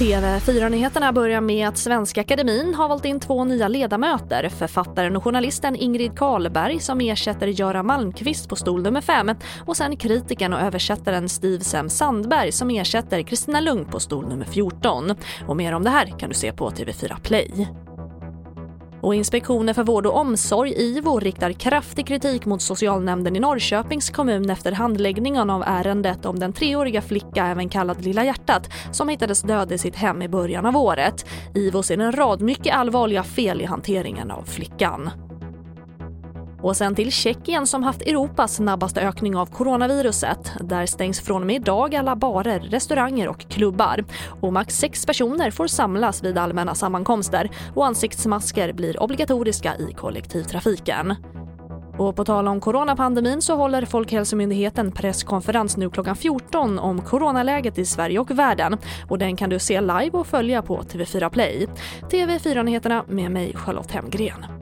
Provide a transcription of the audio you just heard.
TV4-nyheterna börjar med att Svenska Akademin har valt in två nya ledamöter. Författaren och journalisten Ingrid Karlberg som ersätter Göran Malmqvist på stol nummer fem och sen kritikern och översättaren Steve Sem Sandberg som ersätter Kristina Lugn på stol nummer 14. Och mer om det här kan du se på TV4 Play. Och Inspektionen för vård och omsorg, IVO, riktar kraftig kritik mot socialnämnden i Norrköpings kommun efter handläggningen av ärendet om den treåriga flicka, även kallad Lilla hjärtat, som hittades död i sitt hem i början av året. IVO ser en rad mycket allvarliga fel i hanteringen av flickan. Och sen till Tjeckien som haft Europas snabbaste ökning av coronaviruset. Där stängs från och med idag alla barer, restauranger och klubbar. Och max sex personer får samlas vid allmänna sammankomster och ansiktsmasker blir obligatoriska i kollektivtrafiken. Och på tal om coronapandemin så håller Folkhälsomyndigheten presskonferens nu klockan 14 om coronaläget i Sverige och världen. Och den kan du se live och följa på TV4 Play. TV4-nyheterna med mig Charlotte Hemgren.